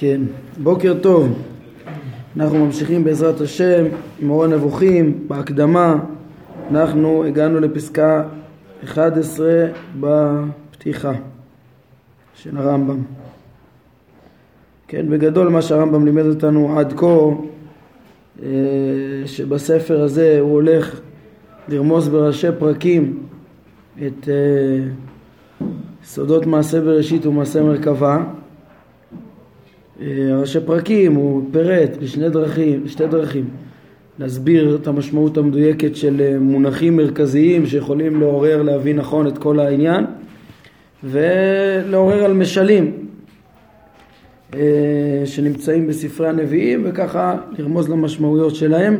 כן, בוקר טוב. אנחנו ממשיכים בעזרת השם עם אור הנבוכים בהקדמה. אנחנו הגענו לפסקה 11 בפתיחה של הרמב"ם. כן, בגדול מה שהרמב"ם לימד אותנו עד כה, אה, שבספר הזה הוא הולך לרמוז בראשי פרקים את אה, סודות מעשה בראשית ומעשה מרכבה. אה, ראשי פרקים הוא פירט בשני דרכים, בשתי דרכים. להסביר את המשמעות המדויקת של אה, מונחים מרכזיים שיכולים לעורר להבין נכון את כל העניין ולעורר על משלים שנמצאים בספרי הנביאים וככה לרמוז למשמעויות שלהם.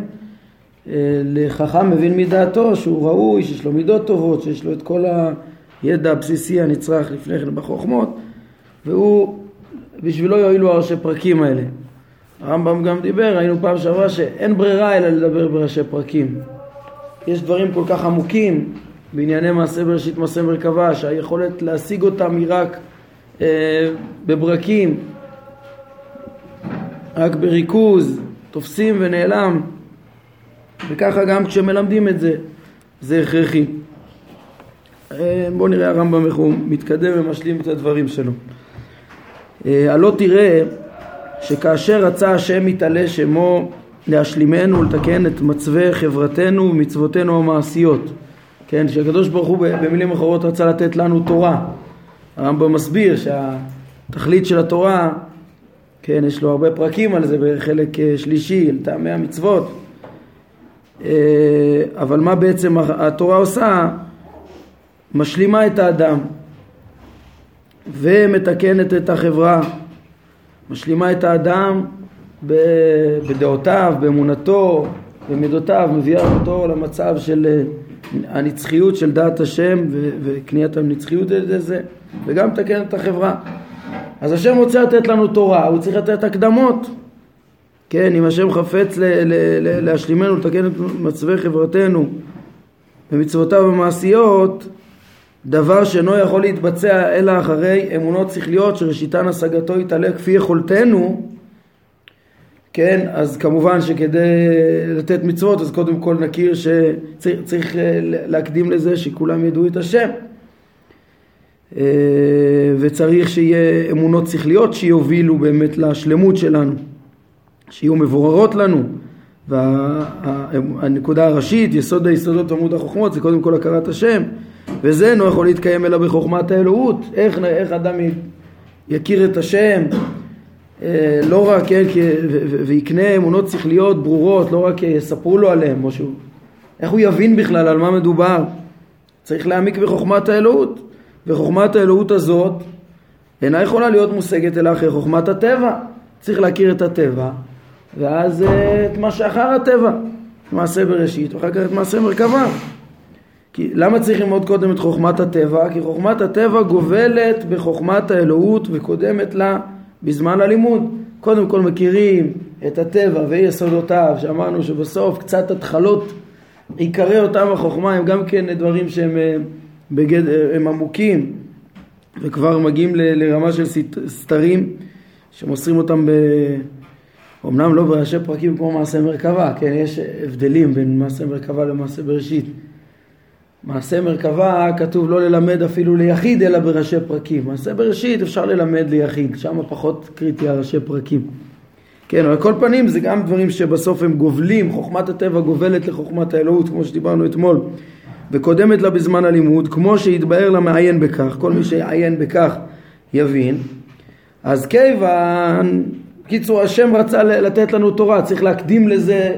לחכם מבין מדעתו שהוא ראוי, שיש לו מידות טובות, שיש לו את כל הידע הבסיסי הנצרך לפני כן בחוכמות והוא, בשבילו יועילו הראשי פרקים האלה. הרמב"ם גם דיבר, ראינו פעם שעברה שאין ברירה אלא לדבר בראשי פרקים. יש דברים כל כך עמוקים בענייני מעשה בראשית מעשה מרכבה שהיכולת להשיג אותם היא רק אה, בברקים, רק בריכוז, תופסים ונעלם. וככה גם כשמלמדים את זה, זה הכרחי. אה, בואו נראה הרמב"ם איך הוא מתקדם ומשלים את הדברים שלו. אה, הלא תראה שכאשר רצה השם מתעלה שמו להשלימנו ולתקן את מצבי חברתנו ומצוותינו המעשיות. כן, שהקדוש ברוך הוא במילים אחרות רצה לתת לנו תורה. הרמב"ם מסביר שהתכלית של התורה כן, יש לו הרבה פרקים על זה בחלק אה, שלישי, על טעמי המצוות. אה, אבל מה בעצם התורה עושה? משלימה את האדם ומתקנת את החברה, משלימה את האדם בדעותיו, באמונתו, במידותיו, מביאה אותו למצב של אה, הנצחיות של דעת השם וקניית הנצחיות על ידי זה וגם מתקן את החברה. אז השם רוצה לתת לנו תורה, הוא צריך לתת הקדמות כן, אם השם חפץ ל- ל- ל- להשלימנו, לתקן את מצבי חברתנו במצוותיו המעשיות, דבר שאינו יכול להתבצע אלא אחרי אמונות שכליות שראשיתן השגתו יתעלה כפי יכולתנו, כן, אז כמובן שכדי לתת מצוות אז קודם כל נכיר שצריך להקדים לזה שכולם ידעו את השם. אה, וצריך שיהיה אמונות שכליות שיובילו באמת לשלמות שלנו שיהיו מבוררות לנו. והנקודה הראשית, יסוד היסודות עמוד החוכמות זה קודם כל הכרת השם וזה אינו יכול להתקיים אלא בחוכמת האלוהות איך, איך אדם יכיר את השם אה, לא רק, כן, ויקנה אמונות שכליות ברורות, לא רק יספרו לו עליהם, או שהוא, איך הוא יבין בכלל על מה מדובר? צריך להעמיק בחוכמת האלוהות, וחוכמת האלוהות הזאת אינה יכולה להיות מושגת אלא אחרי חוכמת הטבע. צריך להכיר את הטבע, ואז אה, את מה שאחר הטבע, מעשה בראשית, ואחר כך את מעשה מרכבה. כי למה צריך ללמוד קודם את חוכמת הטבע? כי חוכמת הטבע גובלת בחוכמת האלוהות וקודמת לה בזמן הלימוד. קודם כל מכירים את הטבע ויסודותיו, שאמרנו שבסוף קצת התחלות עיקרי אותם החוכמה הם גם כן דברים שהם אה, בגד... הם עמוקים וכבר מגיעים לרמה של סתרים שמוסרים אותם ב... אמנם לא בראשי פרקים כמו מעשה מרכבה, כן, יש הבדלים בין מעשה מרכבה למעשה בראשית. מעשה מרכבה כתוב לא ללמד אפילו ליחיד אלא בראשי פרקים. מעשה בראשית אפשר ללמד ליחיד, שם פחות קריטי הראשי פרקים. כן, אבל כל פנים זה גם דברים שבסוף הם גובלים, חוכמת הטבע גובלת לחוכמת האלוהות, כמו שדיברנו אתמול, וקודמת לה בזמן הלימוד, כמו שהתבהר למעיין בכך, כל מי שיעיין בכך יבין. אז כיוון קיצור, השם רצה לתת לנו תורה, צריך להקדים לזה,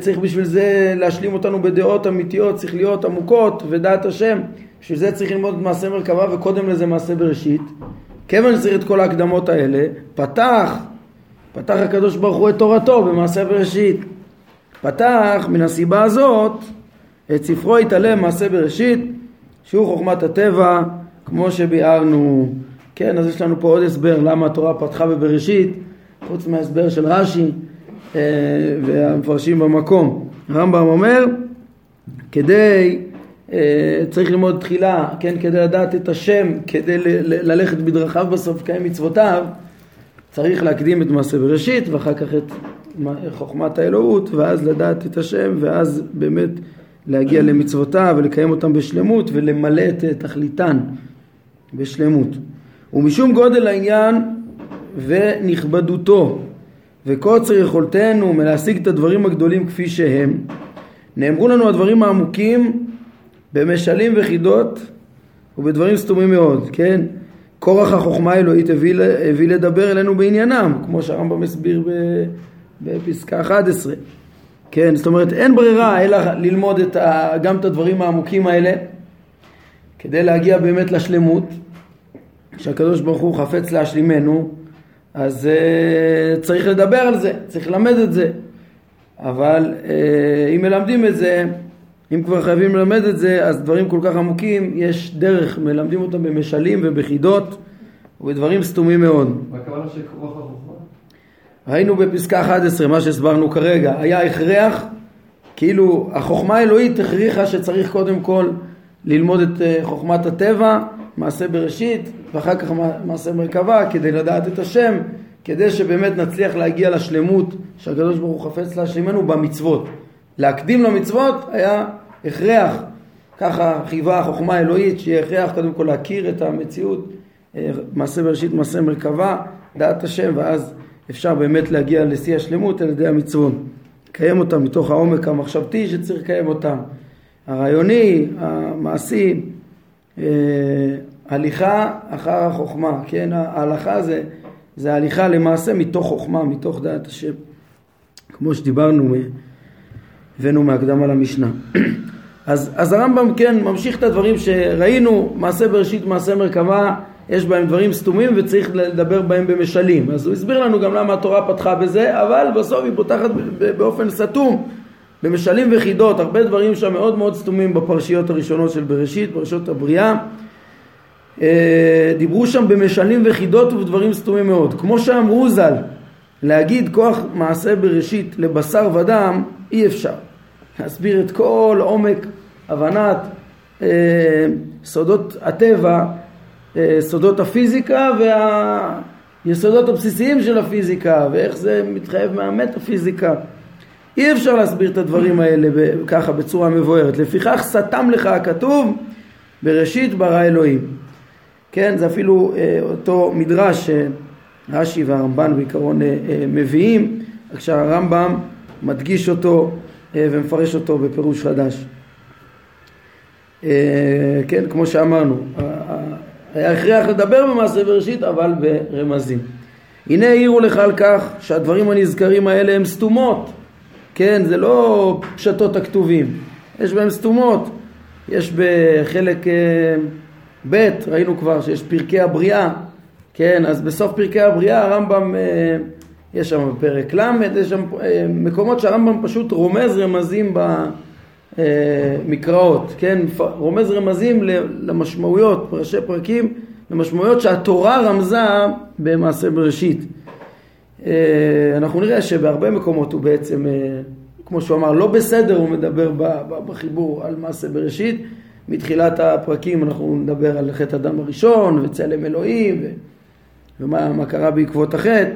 צריך בשביל זה להשלים אותנו בדעות אמיתיות, צריך להיות עמוקות ודעת השם, בשביל זה צריך ללמוד מעשה מרכבה וקודם לזה מעשה בראשית. כיוון שצריך את כל ההקדמות האלה, פתח, פתח הקדוש ברוך הוא את תורתו במעשה בראשית. פתח מן הסיבה הזאת את ספרו התעלם מעשה בראשית, שהוא חוכמת הטבע, כמו שביארנו כן, אז יש לנו פה עוד הסבר למה התורה פתחה בבראשית, חוץ מההסבר של רש"י אה, והמפרשים במקום. הרמב"ם אומר, כדי, אה, צריך ללמוד תחילה, כן, כדי לדעת את השם, כדי ללכת בדרכיו בסוף, לקיים מצוותיו, צריך להקדים את מעשה בראשית ואחר כך את חוכמת האלוהות ואז לדעת את השם ואז באמת להגיע למצוותיו ולקיים אותם בשלמות ולמלא את תכליתן בשלמות. ומשום גודל העניין ונכבדותו וקוצר יכולתנו מלהשיג את הדברים הגדולים כפי שהם, נאמרו לנו הדברים העמוקים במשלים וחידות ובדברים סתומים מאוד, כן? כורח החוכמה האלוהית הביא, הביא לדבר אלינו בעניינם, כמו שהרמב"ם הסביר בפסקה 11. כן, זאת אומרת אין ברירה אלא ללמוד את ה, גם את הדברים העמוקים האלה כדי להגיע באמת לשלמות שהקדוש ברוך הוא חפץ להשלימנו אז uh, צריך לדבר על זה, צריך ללמד את זה אבל uh, אם מלמדים את זה, אם כבר חייבים ללמד את זה אז דברים כל כך עמוקים יש דרך, מלמדים אותם במשלים ובחידות ובדברים סתומים מאוד. מה הכוונה של כוח החוכמה? ראינו בפסקה 11 מה שהסברנו כרגע, היה הכרח, כאילו החוכמה האלוהית הכריחה שצריך קודם כל ללמוד את אה, חוכמת הטבע, מעשה בראשית, ואחר כך מעשה מרכבה, כדי לדעת את השם, כדי שבאמת נצליח להגיע לשלמות שהקדוש ברוך הוא חפץ להשלימנו במצוות. להקדים למצוות היה הכרח, ככה חייבה החוכמה האלוהית, שיהיה הכרח קודם כל להכיר את המציאות, אה, מעשה בראשית, מעשה מרכבה, דעת השם, ואז אפשר באמת להגיע לשיא השלמות על ידי המצוות. לקיים אותם מתוך העומק המחשבתי שצריך לקיים אותם, הרעיוני, המעשי, אה, הליכה אחר החוכמה, כן, ההלכה זה, זה הליכה למעשה מתוך חוכמה, מתוך דעת השם, כמו שדיברנו, הבאנו מהקדמה למשנה. אז, אז הרמב"ם כן ממשיך את הדברים שראינו, מעשה בראשית, מעשה מרכבה, יש בהם דברים סתומים וצריך לדבר בהם במשלים. אז הוא הסביר לנו גם למה התורה פתחה בזה, אבל בסוף היא פותחת באופן סתום, במשלים וחידות, הרבה דברים שם מאוד מאוד סתומים בפרשיות הראשונות של בראשית, פרשיות הבריאה. אה, דיברו שם במשלים וחידות ובדברים סתומים מאוד. כמו שאמרו ז"ל, להגיד כוח מעשה בראשית לבשר ודם, אי אפשר. להסביר את כל עומק הבנת אה, סודות הטבע אה, סודות הפיזיקה והיסודות הבסיסיים של הפיזיקה ואיך זה מתחייב מהמטאפיזיקה. אי אפשר להסביר את הדברים האלה ככה בצורה מבוארת. לפיכך סתם לך הכתוב בראשית ברא אלוהים. כן, זה אפילו אה, אותו מדרש שרש"י והרמב"ן בעיקרון אה, אה, מביאים, רק שהרמב"ם מדגיש אותו ומפרש אותו בפירוש חדש. כן, כמו שאמרנו, היה הכרח לדבר במעשה בראשית אבל ברמזים. הנה העירו לך על כך שהדברים הנזכרים האלה הם סתומות, כן, זה לא פשטות הכתובים, יש בהם סתומות, יש בחלק ב', ראינו כבר שיש פרקי הבריאה, כן, אז בסוף פרקי הבריאה הרמב"ם, אה, יש שם פרק ל', יש שם אה, מקומות שהרמב"ם פשוט רומז רמזים במקראות, כן, רומז רמזים למשמעויות, פרשי פרקים, למשמעויות שהתורה רמזה במעשה בראשית. אנחנו נראה שבהרבה מקומות הוא בעצם, כמו שהוא אמר, לא בסדר הוא מדבר בחיבור על מעשה בראשית, מתחילת הפרקים אנחנו נדבר על חטא הדם הראשון וצלם אלוהים ו... ומה קרה בעקבות החטא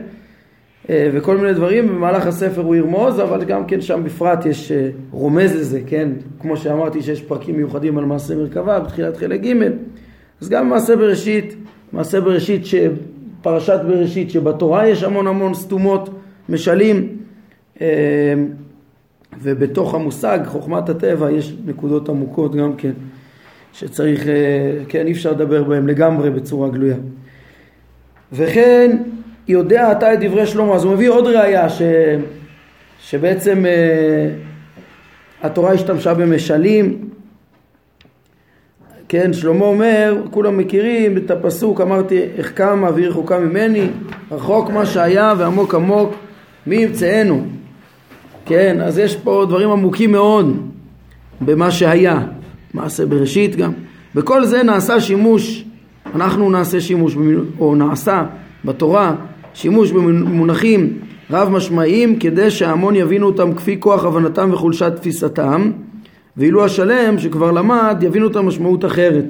אה, וכל מיני דברים, במהלך הספר הוא ירמוז, אבל גם כן שם בפרט יש אה, רומז לזה, כן? כמו שאמרתי שיש פרקים מיוחדים על מעשה מרכבה בתחילת חלק ג', אז גם מעשה בראשית, מעשה בראשית, ש... פרשת בראשית, שבתורה יש המון המון סתומות, משלים, אה, ובתוך המושג חוכמת הטבע יש נקודות עמוקות גם כן. שצריך, אה, כן, אי אפשר לדבר בהם לגמרי בצורה גלויה. וכן יודע אתה את דברי שלמה, אז הוא מביא עוד ראייה ש, שבעצם אה, התורה השתמשה במשלים, כן, שלמה אומר, כולם מכירים את הפסוק, אמרתי, איך קמה רחוקה ממני, רחוק מה שהיה ועמוק עמוק, מי ימצאנו? כן, אז יש פה דברים עמוקים מאוד במה שהיה. מעשה בראשית גם. בכל זה נעשה שימוש, אנחנו נעשה שימוש, או נעשה בתורה שימוש במונחים רב משמעיים כדי שההמון יבינו אותם כפי כוח הבנתם וחולשת תפיסתם ואילו השלם שכבר למד יבינו את המשמעות אחרת.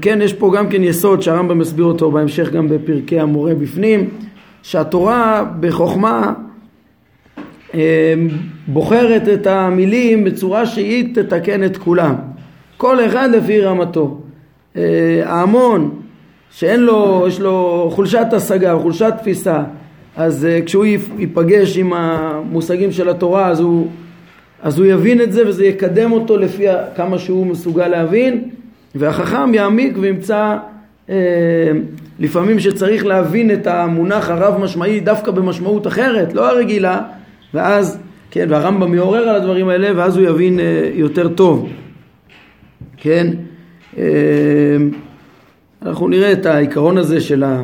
כן, יש פה גם כן יסוד שהרמב"ם מסביר אותו בהמשך גם בפרקי המורה בפנים, שהתורה בחוכמה בוחרת את המילים בצורה שהיא תתקן את כולם. כל אחד לפי רמתו. ההמון שאין לו, יש לו חולשת השגה חולשת תפיסה, אז כשהוא ייפגש עם המושגים של התורה אז הוא, אז הוא יבין את זה וזה יקדם אותו לפי כמה שהוא מסוגל להבין והחכם יעמיק וימצא אה, לפעמים שצריך להבין את המונח הרב משמעי דווקא במשמעות אחרת, לא הרגילה, ואז, כן, והרמב"ם יעורר על הדברים האלה ואז הוא יבין אה, יותר טוב, כן, אה, אנחנו נראה את העיקרון הזה של ה...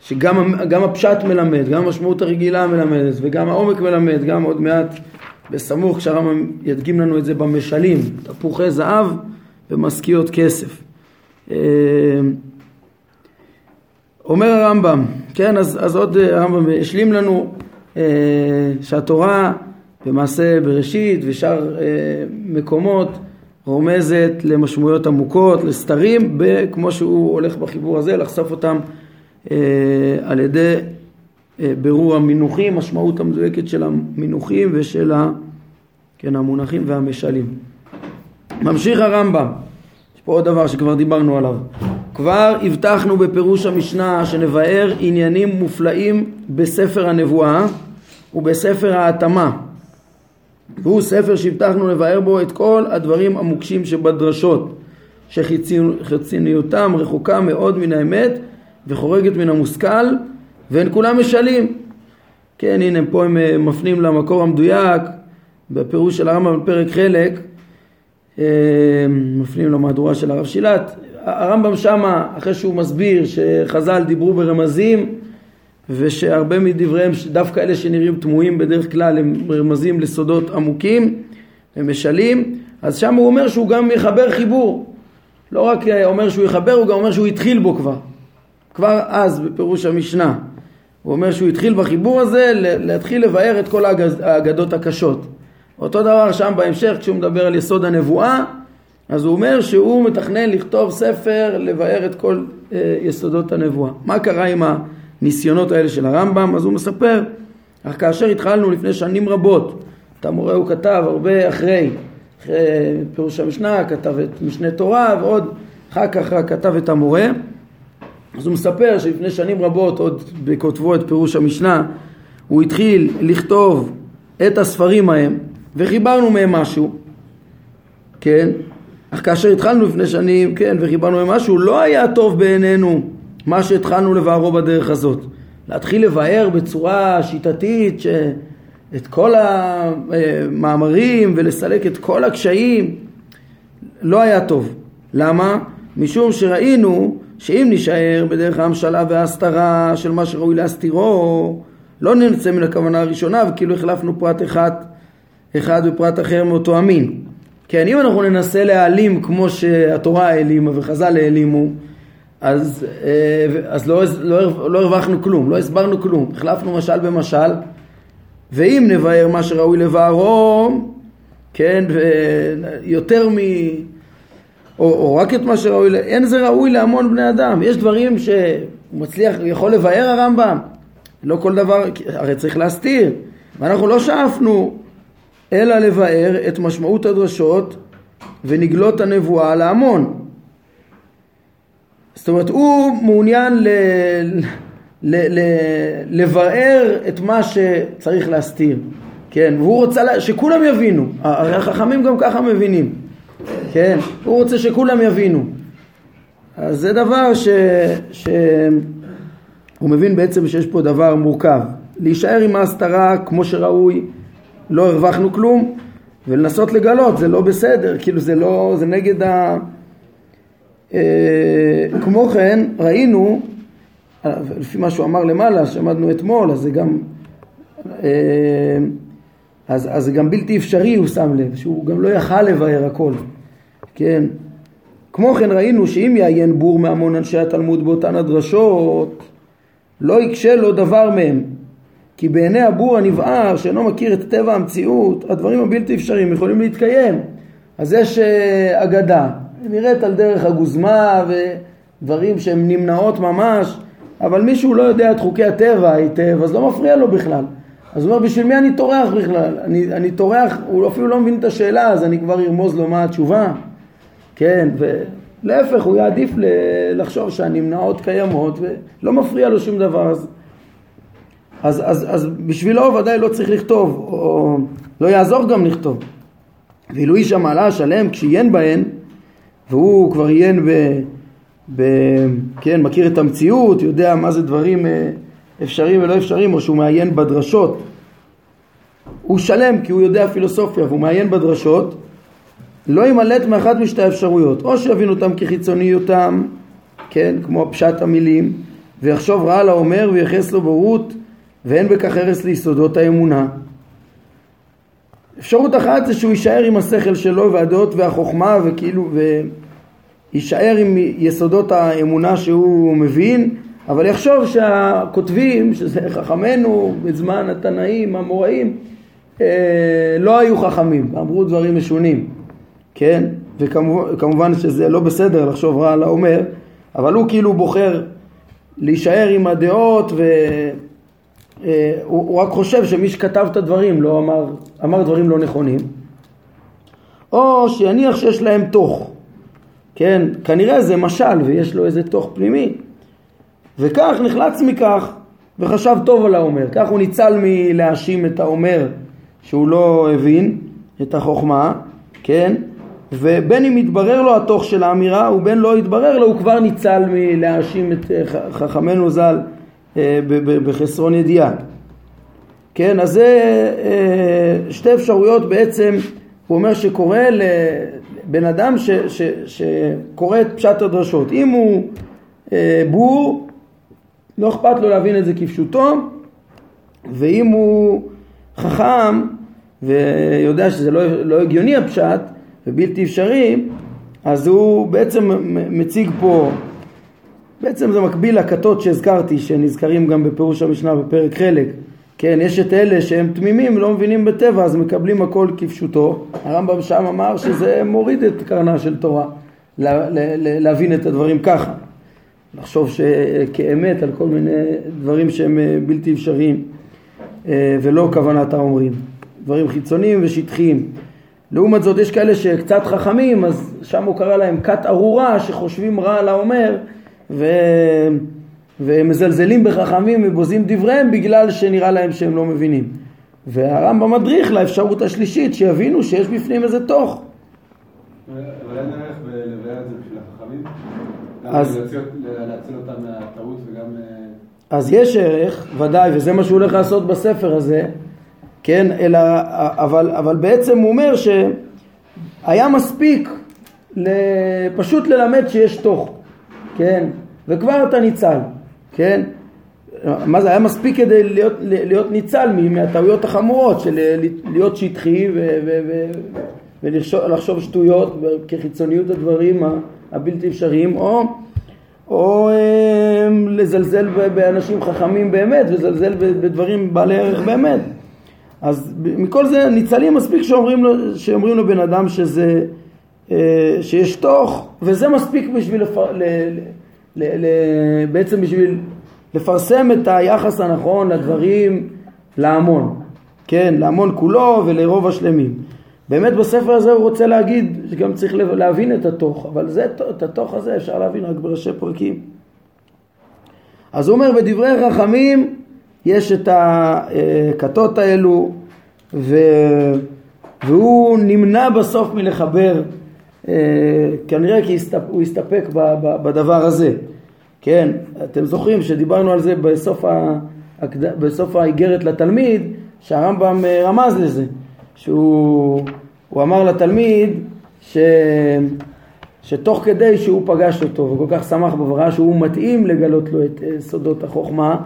שגם הפשט מלמד, גם המשמעות הרגילה מלמדת וגם העומק מלמד, גם עוד מעט בסמוך כשהרמב"ם ידגים לנו את זה במשלים, תפוחי זהב ומשכיות כסף. אה, אומר הרמב"ם, כן, אז, אז עוד אה, הרמב"ם השלים לנו שהתורה במעשה בראשית ושאר מקומות רומזת למשמעויות עמוקות, לסתרים, כמו שהוא הולך בחיבור הזה, לחשוף אותם על ידי בירור המינוחים, משמעות המדויקת של המינוחים ושל ה, כן, המונחים והמשלים. ממשיך הרמב"ם, עוד דבר שכבר דיברנו עליו. כבר הבטחנו בפירוש המשנה שנבאר עניינים מופלאים בספר הנבואה ובספר ההתאמה. והוא ספר שהבטחנו לבאר בו את כל הדברים המוקשים שבדרשות, שחיצוניותם רחוקה מאוד מן האמת וחורגת מן המושכל, והן כולם משלים. כן, הנה פה הם אה, מפנים למקור המדויק בפירוש של הרמב"ם בפרק חלק, מפנים למהדורה של הרב שילת. הרמב"ם שמה, אחרי שהוא מסביר שחז"ל דיברו ברמזים ושהרבה מדבריהם, דווקא אלה שנראים תמוהים בדרך כלל, הם רמזים לסודות עמוקים, הם משלים, אז שם הוא אומר שהוא גם יחבר חיבור. לא רק אומר שהוא יחבר, הוא גם אומר שהוא התחיל בו כבר. כבר אז, בפירוש המשנה. הוא אומר שהוא התחיל בחיבור הזה להתחיל לבאר את כל האגדות הקשות. אותו דבר שם בהמשך כשהוא מדבר על יסוד הנבואה אז הוא אומר שהוא מתכנן לכתוב ספר לבאר את כל אה, יסודות הנבואה. מה קרה עם הניסיונות האלה של הרמב"ם? אז הוא מספר, אך כאשר התחלנו לפני שנים רבות, את המורה הוא כתב הרבה אחרי, אחרי פירוש המשנה, כתב את משנה תורה ועוד אחר כך כתב את המורה. אז הוא מספר שלפני שנים רבות, עוד בכותבו את פירוש המשנה, הוא התחיל לכתוב את הספרים ההם וחיברנו מהם משהו, כן? אך כאשר התחלנו לפני שנים, כן, וחיברנו מהם משהו, לא היה טוב בעינינו מה שהתחלנו לבארו בדרך הזאת. להתחיל לבאר בצורה שיטתית ש... את כל המאמרים ולסלק את כל הקשיים, לא היה טוב. למה? משום שראינו שאם נישאר בדרך ההמשלה וההסתרה של מה שראוי להסתירו, לא נמצא מן הכוונה הראשונה וכאילו החלפנו פרט אחד אחד ופרט אחר מאותו המין. כן, אם אנחנו ננסה להעלים כמו שהתורה העלימה וחז"ל העלימו, אז, אה, אז לא, לא, לא הרווחנו כלום, לא הסברנו כלום, החלפנו משל במשל, ואם נבהר מה שראוי לבארו, כן, ויותר מ... או, או רק את מה שראוי, אין זה ראוי להמון בני אדם, יש דברים שהוא מצליח, יכול לבאר הרמב"ם, לא כל דבר, הרי צריך להסתיר, ואנחנו לא שאפנו אלא לבאר את משמעות הדרשות ונגלות הנבואה להמון. זאת אומרת, הוא מעוניין ל... ל... ל... לבאר את מה שצריך להסתיר, כן, והוא רוצה לה... שכולם יבינו, הרי החכמים גם ככה מבינים, כן, הוא רוצה שכולם יבינו. אז זה דבר ש... ש... הוא מבין בעצם שיש פה דבר מורכב. להישאר עם ההסתרה כמו שראוי לא הרווחנו כלום, ולנסות לגלות זה לא בסדר, כאילו זה לא, זה נגד ה... אה, כמו כן ראינו, לפי מה שהוא אמר למעלה, שעמדנו אתמול, אז זה גם, אה, אז, אז זה גם בלתי אפשרי הוא שם לב, שהוא גם לא יכל לבאר הכל, כן. כמו כן ראינו שאם יעיין בור מהמון אנשי התלמוד באותן הדרשות, לא יקשה לו דבר מהם, כי בעיני הבור הנבער שאינו מכיר את טבע המציאות הדברים הבלתי אפשריים יכולים להתקיים אז יש אה, אגדה נראית על דרך הגוזמה ודברים שהם נמנעות ממש, אבל מישהו לא יודע את חוקי הטבע היטב, אז לא מפריע לו בכלל. אז הוא אומר, בשביל מי אני טורח בכלל? אני, אני טורח, הוא אפילו לא מבין את השאלה, אז אני כבר ארמוז לו מה התשובה. כן, ולהפך, הוא יעדיף לחשוב שהנמנעות קיימות ולא מפריע לו שום דבר. אז, אז, אז, אז בשבילו ודאי לא צריך לכתוב, או לא יעזור גם לכתוב. ואילו איש המעלה השלם כשעיין בהן, והוא כבר עיין ב... ב כן, מכיר את המציאות, יודע מה זה דברים אה, אפשריים ולא אפשריים, או שהוא מעיין בדרשות. הוא שלם כי הוא יודע פילוסופיה והוא מעיין בדרשות, לא ימלט מאחת משתי האפשרויות, או שיבין אותם כחיצוניותם, כן, כמו פשט המילים, ויחשוב רע לאומר וייחס לו בורות, ואין בכך הרס ליסודות האמונה. אפשרות אחת זה שהוא יישאר עם השכל שלו והדעות והחוכמה וכאילו ויישאר עם יסודות האמונה שהוא מבין אבל יחשוב שהכותבים, שזה חכמינו בזמן התנאים, המוראים, אה, לא היו חכמים, אמרו דברים משונים, כן? וכמובן שזה לא בסדר לחשוב רע על האומר, אבל הוא כאילו בוחר להישאר עם הדעות אה, רק חושב שמי שכתב את הדברים לא אמר, אמר דברים לא נכונים, או שיניח שיש להם תוך, כן? כנראה זה משל ויש לו איזה תוך פנימי וכך נחלץ מכך וחשב טוב על האומר. כך הוא ניצל מלהאשים את האומר שהוא לא הבין את החוכמה, כן? ובין אם יתברר לו התוך של האמירה ובין לא יתברר לו הוא כבר ניצל מלהאשים את אה, חכמינו ז"ל בחסרון ידיעה. כן, אז זה אה, שתי אפשרויות בעצם, הוא אומר שקורא לבן אדם ש, ש, שקורא את פשט הדרשות. אם הוא בור, לא אכפת לו להבין את זה כפשוטו, ואם הוא חכם ויודע שזה לא, לא הגיוני הפשט ובלתי אפשרי, אז הוא בעצם מציג פה, בעצם זה מקביל לכתות שהזכרתי, שנזכרים גם בפירוש המשנה בפרק חלק. כן, יש את אלה שהם תמימים, לא מבינים בטבע, אז מקבלים הכל כפשוטו. הרמב"ם שם אמר שזה מוריד את קרנה של תורה, לה, לה, להבין את הדברים ככה. לחשוב כאמת על כל מיני דברים שהם אה, בלתי אפשריים אה, ולא כוונת האומרים, דברים חיצוניים ושטחיים. לעומת זאת יש כאלה שקצת חכמים אז שם הוא קרא להם כת ארורה שחושבים רע על האומר ו... ומזלזלים בחכמים ובוזים דבריהם בגלל שנראה להם שהם לא מבינים. והרמב"ם מדריך לאפשרות השלישית שיבינו שיש בפנים איזה תוך. אבל אין ערך לבאר את זה בשביל החכמים? אז... להציל אותם מהטעות וגם... אה, אז יש ערך, ודאי, וזה מה שהוא הולך לעשות בספר הזה, כן, אלא, אבל, אבל בעצם הוא אומר שהיה מספיק פשוט ללמד שיש תוך, כן, וכבר אתה ניצל, כן, מה זה היה מספיק כדי להיות, להיות ניצל מהטעויות החמורות של להיות שטחי ולחשוב שטויות כחיצוניות הדברים הבלתי אפשריים או או אה, לזלזל באנשים חכמים באמת ולזלזל בדברים בעלי ערך באמת. אז מכל זה ניצלים מספיק שאומרים לו, שאומרים לבן אדם שזה, אה, שיש תוך וזה מספיק בשביל לפר, ל, ל, ל, בעצם בשביל לפרסם את היחס הנכון לדברים להמון, כן, להמון כולו ולרוב השלמים. באמת בספר הזה הוא רוצה להגיד שגם צריך להבין את התוך, אבל זה, את התוך הזה אפשר להבין רק בראשי פרקים. אז הוא אומר בדברי חכמים יש את הכתות האלו ו... והוא נמנע בסוף מלחבר כנראה כי הוא הסתפק בדבר הזה. כן, אתם זוכרים שדיברנו על זה בסוף, ה... בסוף האיגרת לתלמיד שהרמב"ם אה, רמז לזה שהוא אמר לתלמיד ש... שתוך כדי שהוא פגש אותו וכל כך שמח בו וראה שהוא מתאים לגלות לו את אה, סודות החוכמה,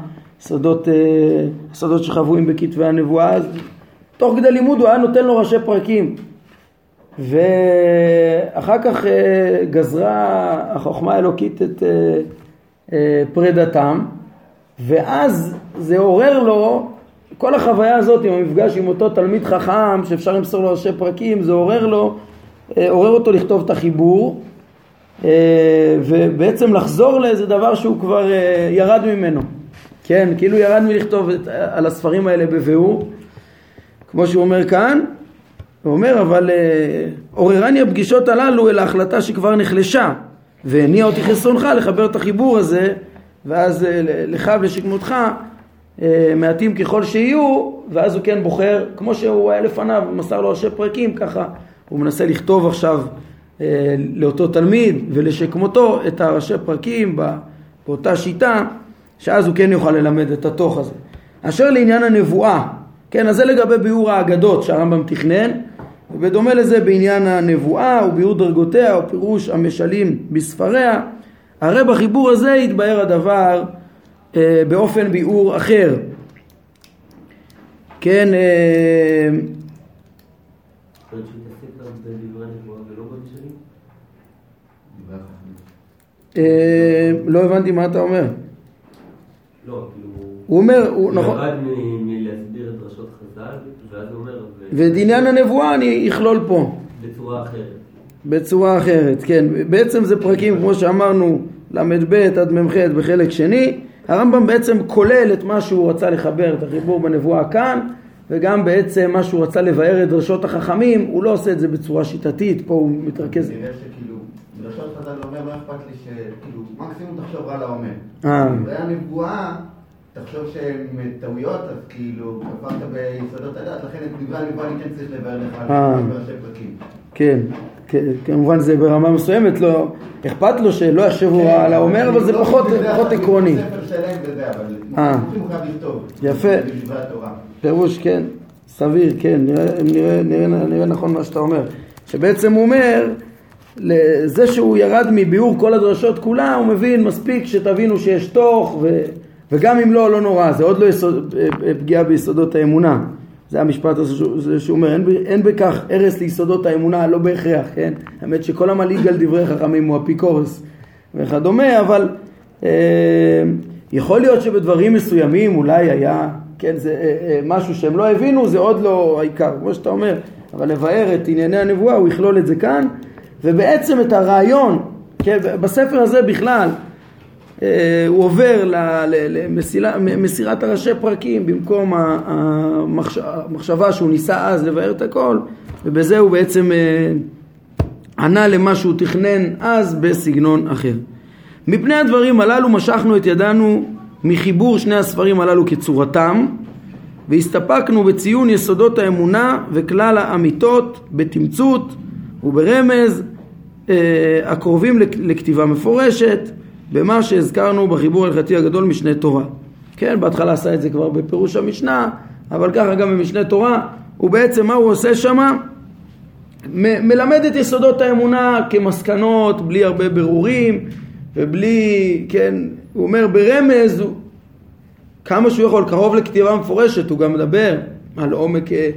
סודות, אה, סודות שחבויים בכתבי הנבואה, אז תוך כדי לימוד הוא היה נותן לו ראשי פרקים ואחר כך אה, גזרה החוכמה האלוקית את פרידתם ואז זה עורר לו כל החוויה הזאת עם המפגש עם אותו תלמיד חכם שאפשר למסור לו ראשי פרקים זה עורר לו, עורר אותו לכתוב את החיבור ובעצם לחזור לאיזה דבר שהוא כבר אה, ירד ממנו, כן, כאילו ירד מלכתוב על הספרים האלה בביאור, כמו שהוא אומר כאן, הוא אומר אבל עוררני הפגישות הללו אל ההחלטה שכבר נחלשה והניע אותי חסרונך לחבר את החיבור הזה ואז לך ולשכמותך מעטים ככל שיהיו ואז הוא כן בוחר כמו שהוא היה לפניו מסר לו ראשי פרקים ככה הוא מנסה לכתוב עכשיו אה, לאותו תלמיד ולשכמותו את הראשי פרקים באותה שיטה שאז הוא כן יוכל ללמד את התוך הזה. אשר לעניין הנבואה, כן, אז זה לגבי ביאור האגדות שהרמב"ם תכנן ובדומה לזה בעניין הנבואה וביאור דרגותיה ופירוש המשלים בספריה הרי בחיבור הזה יתבהר הדבר אה, באופן ביאור אחר כן אה, אה, לא הבנתי מה אתה אומר. לא, כאילו... הוא אומר, הוא נכון. ואת עניין הנבואה אני אכלול פה. בצורה אחרת. בצורה אחרת, כן. בעצם זה פרקים, כמו שאמרנו, ל"ב עד מ"ח בחלק שני. הרמב"ם בעצם כולל את מה שהוא רצה לחבר, את החיבור בנבואה כאן, וגם בעצם מה שהוא רצה לבאר את דרשות החכמים, הוא לא עושה את זה בצורה שיטתית, פה הוא מתרכז. נראה שכאילו, דרשות חז"ל אומר, לא אכפת לי שכאילו, מקסימום תחשוב רע לאומר. אה. דברי הנבואה, תחשוב שהם טעויות, אז כאילו, כפרת ביסודות הדת, לכן את דברי הנבואה אני כן צריך לבאר לך אה. בראשי פרקים. כן, כן, כמובן זה ברמה מסוימת, לא אכפת לו שלא יחשבו כן, על האומר, אבל זה לא פחות עקרוני. אה. יפה. פירוש כן, סביר, כן, נראה נכון מה שאתה אומר. שבעצם הוא אומר, לזה שהוא ירד מביאור כל הדרשות כולה, הוא מבין מספיק שתבינו שיש תוך, ו, וגם אם לא, לא נורא, זה עוד לא יסוד, פגיעה ביסודות האמונה. זה המשפט הזה שהוא, שהוא אומר, אין, אין בכך הרס ליסודות האמונה, לא בהכרח, כן? האמת שכל המלעיג על דברי חכמים הוא אפיקורס וכדומה, אבל אה, יכול להיות שבדברים מסוימים אולי היה, כן, זה אה, אה, משהו שהם לא הבינו, זה עוד לא העיקר, כמו שאתה אומר, אבל לבאר את ענייני הנבואה, הוא יכלול את זה כאן, ובעצם את הרעיון, כן, בספר הזה בכלל, אה, הוא עובר למסירת הראשי פרקים במקום המחשבה שהוא ניסה אז לבאר את הכל ובזה הוא בעצם אה, ענה למה שהוא תכנן אז בסגנון אחר. מפני הדברים הללו משכנו את ידנו מחיבור שני הספרים הללו כצורתם והסתפקנו בציון יסודות האמונה וכלל האמיתות בתמצות וברמז אה, הקרובים לכתיבה מפורשת במה שהזכרנו בחיבור ההלכתי הגדול משנה תורה. כן, בהתחלה עשה את זה כבר בפירוש המשנה, אבל ככה גם במשנה תורה, ובעצם מה הוא עושה שמה? מ- מלמד את יסודות האמונה כמסקנות, בלי הרבה ברורים, ובלי, כן, הוא אומר ברמז, הוא, כמה שהוא יכול, קרוב לכתיבה מפורשת, הוא גם מדבר על עומק אה,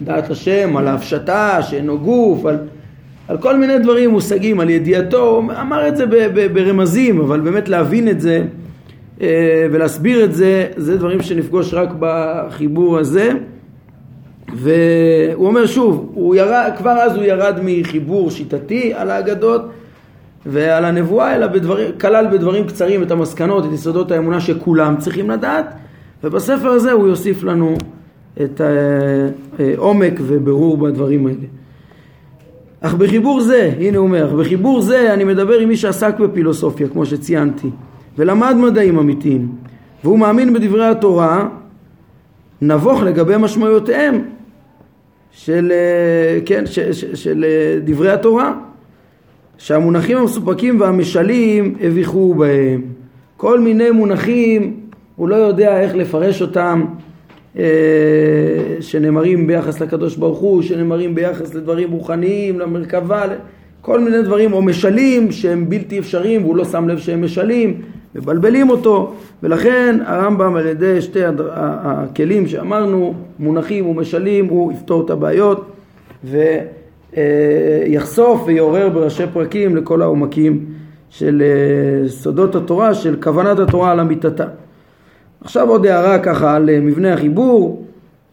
דעת השם, על ההפשטה, שאינו גוף, על... על כל מיני דברים מושגים, על ידיעתו, אמר את זה ברמזים, אבל באמת להבין את זה אה, ולהסביר את זה, זה דברים שנפגוש רק בחיבור הזה. והוא אומר שוב, הוא ירד, כבר אז הוא ירד מחיבור שיטתי על האגדות ועל הנבואה, אלא בדברים, כלל בדברים קצרים את המסקנות, את יסודות האמונה שכולם צריכים לדעת, ובספר הזה הוא יוסיף לנו את העומק אה, ובירור בדברים האלה. אך בחיבור זה, הנה הוא אומר, אך בחיבור זה אני מדבר עם מי שעסק בפילוסופיה, כמו שציינתי, ולמד מדעים אמיתיים, והוא מאמין בדברי התורה, נבוך לגבי משמעויותיהם של, אה, כן, ש, ש, של אה, דברי התורה, שהמונחים המסופקים והמשלים הביכו בהם. כל מיני מונחים, הוא לא יודע איך לפרש אותם, שנאמרים ביחס לקדוש ברוך הוא, שנאמרים ביחס לדברים רוחניים, למרכבה, כל מיני דברים, או משלים שהם בלתי אפשריים והוא לא שם לב שהם משלים, מבלבלים אותו, ולכן הרמב"ם על ידי שתי הכלים שאמרנו, מונחים ומשלים, הוא יפתור את הבעיות ויחשוף ויעורר בראשי פרקים לכל העומקים של אה, סודות התורה, של כוונת התורה על אמיתתה. עכשיו עוד הערה ככה על אה, מבנה החיבור.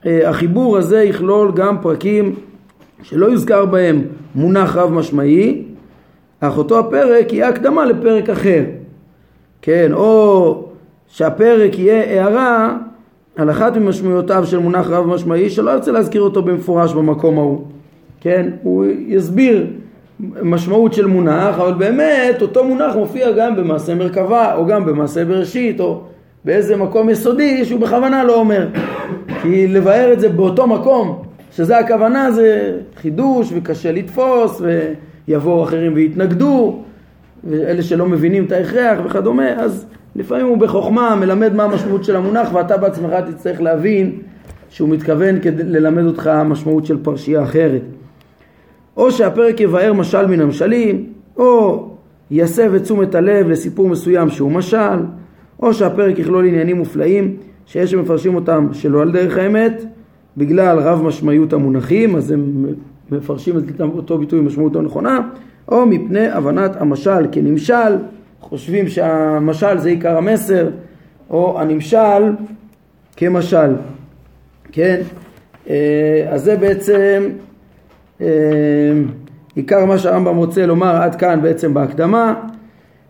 אה, החיבור הזה יכלול גם פרקים שלא יוזכר בהם מונח רב משמעי, אך אותו הפרק יהיה הקדמה לפרק אחר. כן, או שהפרק יהיה הערה על אחת ממשמעויותיו של מונח רב משמעי שלא ירצה להזכיר אותו במפורש במקום ההוא. כן, הוא יסביר משמעות של מונח, אבל באמת אותו מונח מופיע גם במעשה מרכבה או גם במעשה בראשית או באיזה מקום יסודי שהוא בכוונה לא אומר. כי לבאר את זה באותו מקום, שזה הכוונה, זה חידוש וקשה לתפוס ויבואו אחרים ויתנגדו ואלה שלא מבינים את ההכרח וכדומה, אז לפעמים הוא בחוכמה מלמד מה המשמעות של המונח ואתה בעצמך תצטרך להבין שהוא מתכוון כדי ללמד אותך משמעות של פרשייה אחרת. או שהפרק יבאר משל מן המשלים, או יסב את תשומת הלב לסיפור מסוים שהוא משל, או שהפרק יכלול עניינים מופלאים שיש שמפרשים אותם שלא על דרך האמת, בגלל רב משמעיות המונחים, אז הם מפרשים את אותו ביטוי משמעותו נכונה, או מפני הבנת המשל כנמשל, חושבים שהמשל זה עיקר המסר, או הנמשל כמשל, כן? אה, אז זה בעצם אה, עיקר מה שהרמב"ם רוצה לומר עד כאן בעצם בהקדמה.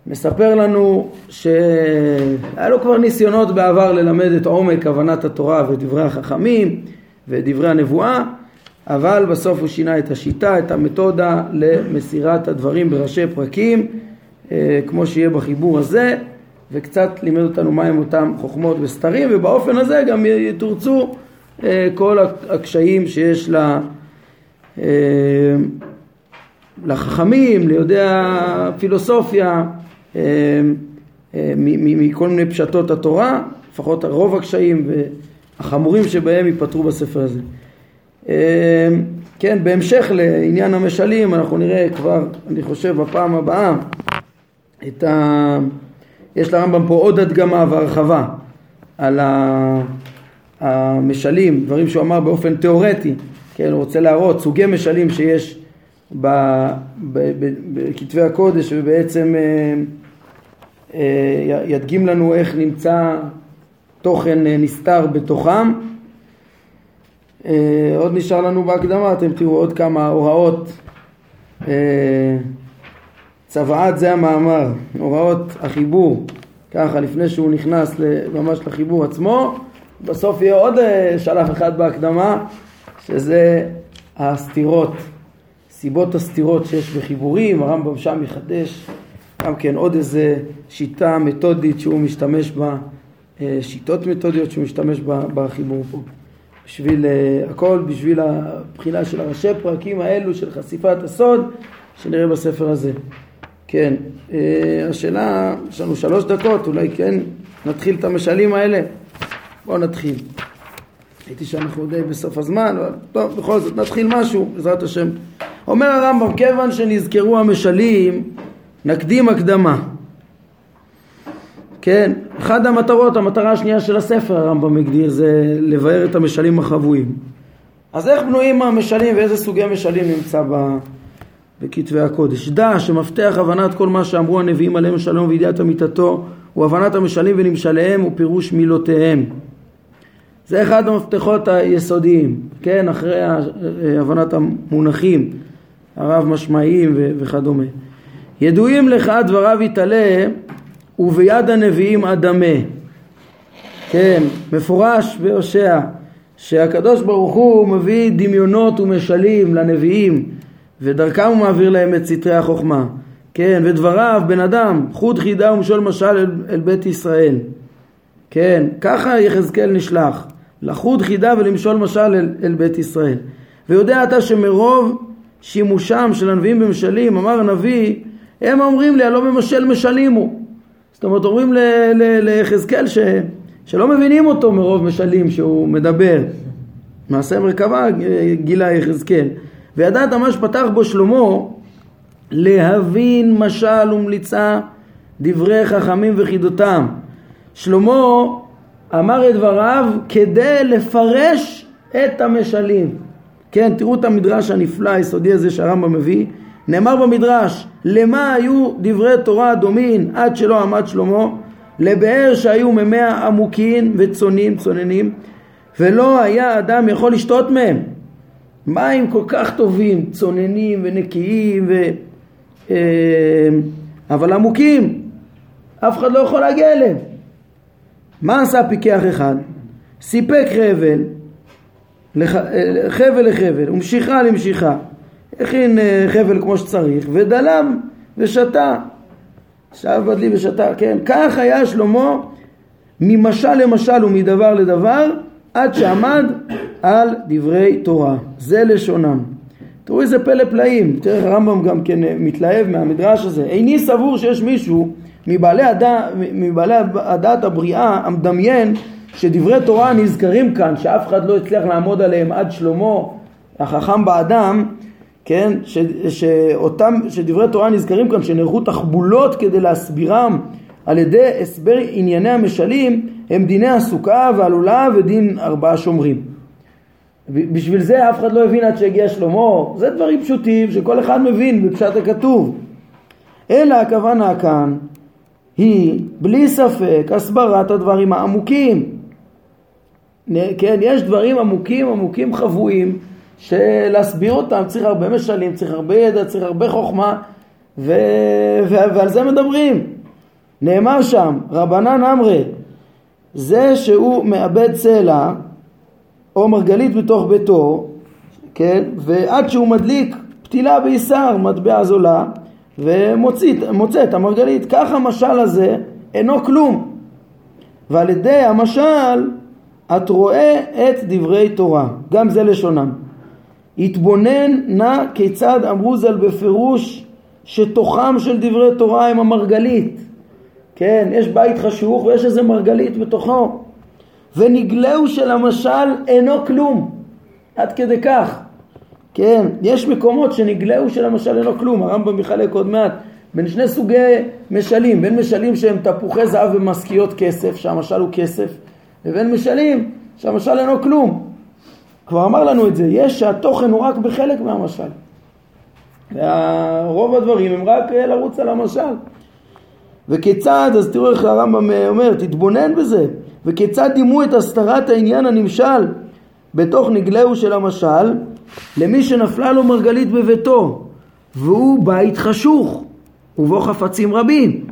מספר לנו שהיה לו כבר ניסיונות בעבר ללמד את עומק הבנת התורה ודברי החכמים ודברי הנבואה, אבל בסוף הוא שינה את השיטה, את המתודה למסירת הדברים בראשי פרקים, אה, כמו שיהיה בחיבור הזה, וקצת לימד אותנו מהם אותם חוכמות וסתרים, ובאופן הזה גם יתורצו אה, כל הקשיים שיש לה אה, לחכמים, ליודעי הפילוסופיה, מכל מיני פשטות התורה, לפחות רוב הקשיים והחמורים שבהם ייפתרו בספר הזה. כן, בהמשך לעניין המשלים אנחנו נראה כבר, אני חושב, בפעם הבאה את ה... יש לרמב"ם פה עוד הדגמה והרחבה על המשלים, דברים שהוא אמר באופן תיאורטי כן, הוא רוצה להראות סוגי משלים שיש בכתבי הקודש ובעצם אה, אה, ידגים לנו איך נמצא תוכן אה, נסתר בתוכם. עוד נשאר לנו בהקדמה, אתם תראו עוד כמה הוראות. צוואת זה המאמר, הוראות החיבור, ככה לפני שהוא נכנס ממש לחיבור עצמו, בסוף יהיה עוד שלב אחד בהקדמה שזה הסתירות, סיבות הסתירות שיש בחיבורים, הרמב"ם שם יחדש גם כן עוד איזה שיטה מתודית שהוא משתמש בה, אה, שיטות מתודיות שהוא משתמש בה בחיבור פה. בשביל אה, הכל, בשביל הבחינה של הראשי פרקים האלו של חשיפת הסוד שנראה בספר הזה. כן, אה, השאלה, יש לנו שלוש דקות, אולי כן נתחיל את המשלים האלה? בואו נתחיל. הייתי שאנחנו די בסוף הזמן, אבל טוב, בכל זאת נתחיל משהו, בעזרת השם. אומר הרמב"ם, כיוון שנזכרו המשלים, נקדים הקדמה. כן, אחת המטרות, המטרה השנייה של הספר הרמב"ם הגדיר זה לבאר את המשלים החבויים. אז איך בנויים המשלים ואיזה סוגי משלים נמצא ב... בכתבי הקודש. דע שמפתח הבנת כל מה שאמרו הנביאים עליהם שלום וידיעת אמיתתו הוא הבנת המשלים ונמשליהם ופירוש מילותיהם. זה אחד המפתחות היסודיים, כן, אחרי הבנת המונחים הרב משמעיים וכדומה. ידועים לך דבריו יתעלה וביד הנביאים אדמה. כן, מפורש בהושע שהקדוש ברוך הוא מביא דמיונות ומשלים לנביאים ודרכם הוא מעביר להם את סתרי החוכמה. כן, ודבריו בן אדם חוט חידה ומשול משל אל, אל בית ישראל. כן, ככה יחזקאל נשלח. לחוד חידה ולמשול משל אל, אל בית ישראל. ויודע אתה שמרוב שימושם של הנביאים במשלים, אמר הנביא, הם אומרים לי, הלא במשל משלים הוא. זאת אומרת, אומרים ליחזקאל שלא מבינים אותו מרוב משלים שהוא מדבר. מעשה מרכבה גילה יחזקאל. וידעת מה שפתח בו שלמה, להבין משל ומליצה דברי חכמים וחידותם. שלמה אמר את דבריו כדי לפרש את המשלים. כן, תראו את המדרש הנפלא היסודי הזה שהרמב"ם מביא. נאמר במדרש, למה היו דברי תורה דומין עד שלא עמד שלמה? לבאר שהיו ממאה עמוקין וצונים, צוננים, ולא היה אדם יכול לשתות מהם. מים כל כך טובים, צוננים ונקיים אה, אבל עמוקים, אף אחד לא יכול להגיע אליהם. מה עשה פיקח אחד? סיפק חבל, אה, חבל לחבל, ומשיכה למשיכה. הכין אה, חבל כמו שצריך, ודלם ושתה. שב בדלי ושתה, כן. כך היה שלמה ממשל למשל ומדבר לדבר, עד שעמד על דברי תורה. זה לשונם. תראו איזה פלא פלאים, תראה איך הרמב"ם גם כן אה, מתלהב מהמדרש הזה. איני סבור שיש מישהו מבעלי, הדע, מבעלי הדעת הבריאה המדמיין שדברי תורה נזכרים כאן, שאף אחד לא הצליח לעמוד עליהם עד שלמה החכם באדם, כן, ש, שאותם, שדברי תורה נזכרים כאן, שנערכו תחבולות כדי להסבירם על ידי הסבר ענייני המשלים, הם דיני הסוכה והלולה ודין ארבעה שומרים. בשביל זה אף אחד לא הבין עד שהגיע שלמה, זה דברים פשוטים שכל אחד מבין בפשט הכתוב. אלא הכוונה כאן היא בלי ספק הסברת הדברים העמוקים. כן, יש דברים עמוקים, עמוקים חבויים, שלהסביר אותם צריך הרבה משלים, צריך הרבה ידע, צריך הרבה חוכמה, ו... ו... ועל זה מדברים. נאמר שם, רבנן אמרי, זה שהוא מאבד צלע או מרגלית בתוך ביתו, כן, ועד שהוא מדליק פתילה בישר, מטבע זולה, ומוצא את המרגלית. כך המשל הזה אינו כלום. ועל ידי המשל את רואה את דברי תורה, גם זה לשונם. התבונן נא כיצד אמרו ז"ל בפירוש שתוכם של דברי תורה הם המרגלית. כן, יש בית חשוך ויש איזה מרגלית בתוכו. ונגלהו של המשל אינו כלום. עד כדי כך. כן, יש מקומות שנגלהו של המשל אינו כלום. הרמב"ם מחלק עוד מעט בין שני סוגי משלים, בין משלים שהם תפוחי זהב ומשכיות כסף, שהמשל הוא כסף, לבין משלים שהמשל אינו כלום. כבר אמר לנו את זה, יש שהתוכן הוא רק בחלק מהמשל. ורוב הדברים הם רק לרוץ על המשל. וכיצד, אז תראו איך הרמב"ם אומר, תתבונן בזה, וכיצד דימו את הסתרת העניין הנמשל בתוך נגלהו של המשל למי שנפלה לו מרגלית בביתו והוא בית חשוך ובו חפצים רבים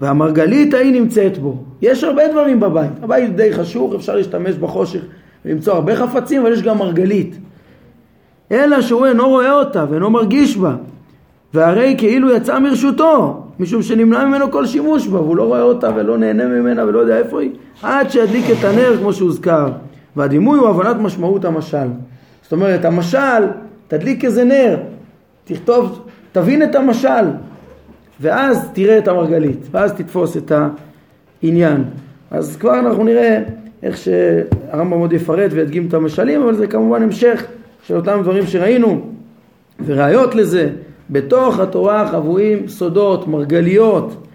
והמרגלית ההיא נמצאת בו. יש הרבה דברים בבית, הבית די חשוך, אפשר להשתמש בחושך ולמצוא הרבה חפצים, אבל יש גם מרגלית. אלא שהוא אינו רואה אותה ואינו מרגיש בה, והרי כאילו יצא מרשותו, משום שנמנע ממנו כל שימוש בה, והוא לא רואה אותה ולא נהנה ממנה ולא יודע איפה היא, עד שידליק את הנר כמו שהוזכר. והדימוי הוא הבנת משמעות המשל. זאת אומרת, המשל, תדליק איזה נר, תכתוב, תבין את המשל, ואז תראה את המרגלית, ואז תתפוס את העניין. אז כבר אנחנו נראה איך שהרמב"ם עוד יפרט וידגים את המשלים, אבל זה כמובן המשך של אותם דברים שראינו, וראיות לזה. בתוך התורה חבויים סודות, מרגליות,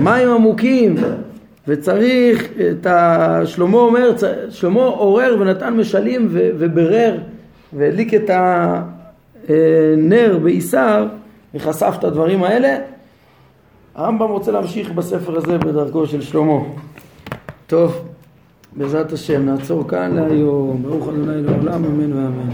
מים עמוקים, וצריך את ה... שלמה אומר, שלמה עורר ונתן משלים וברר והדליק את הנר בעיסר וחשף את הדברים האלה. הרמב"ם רוצה להמשיך בספר הזה בדרכו של שלמה. טוב, בעזרת השם נעצור כאן להיום. ברוך ה' לעולם אמן ואמן.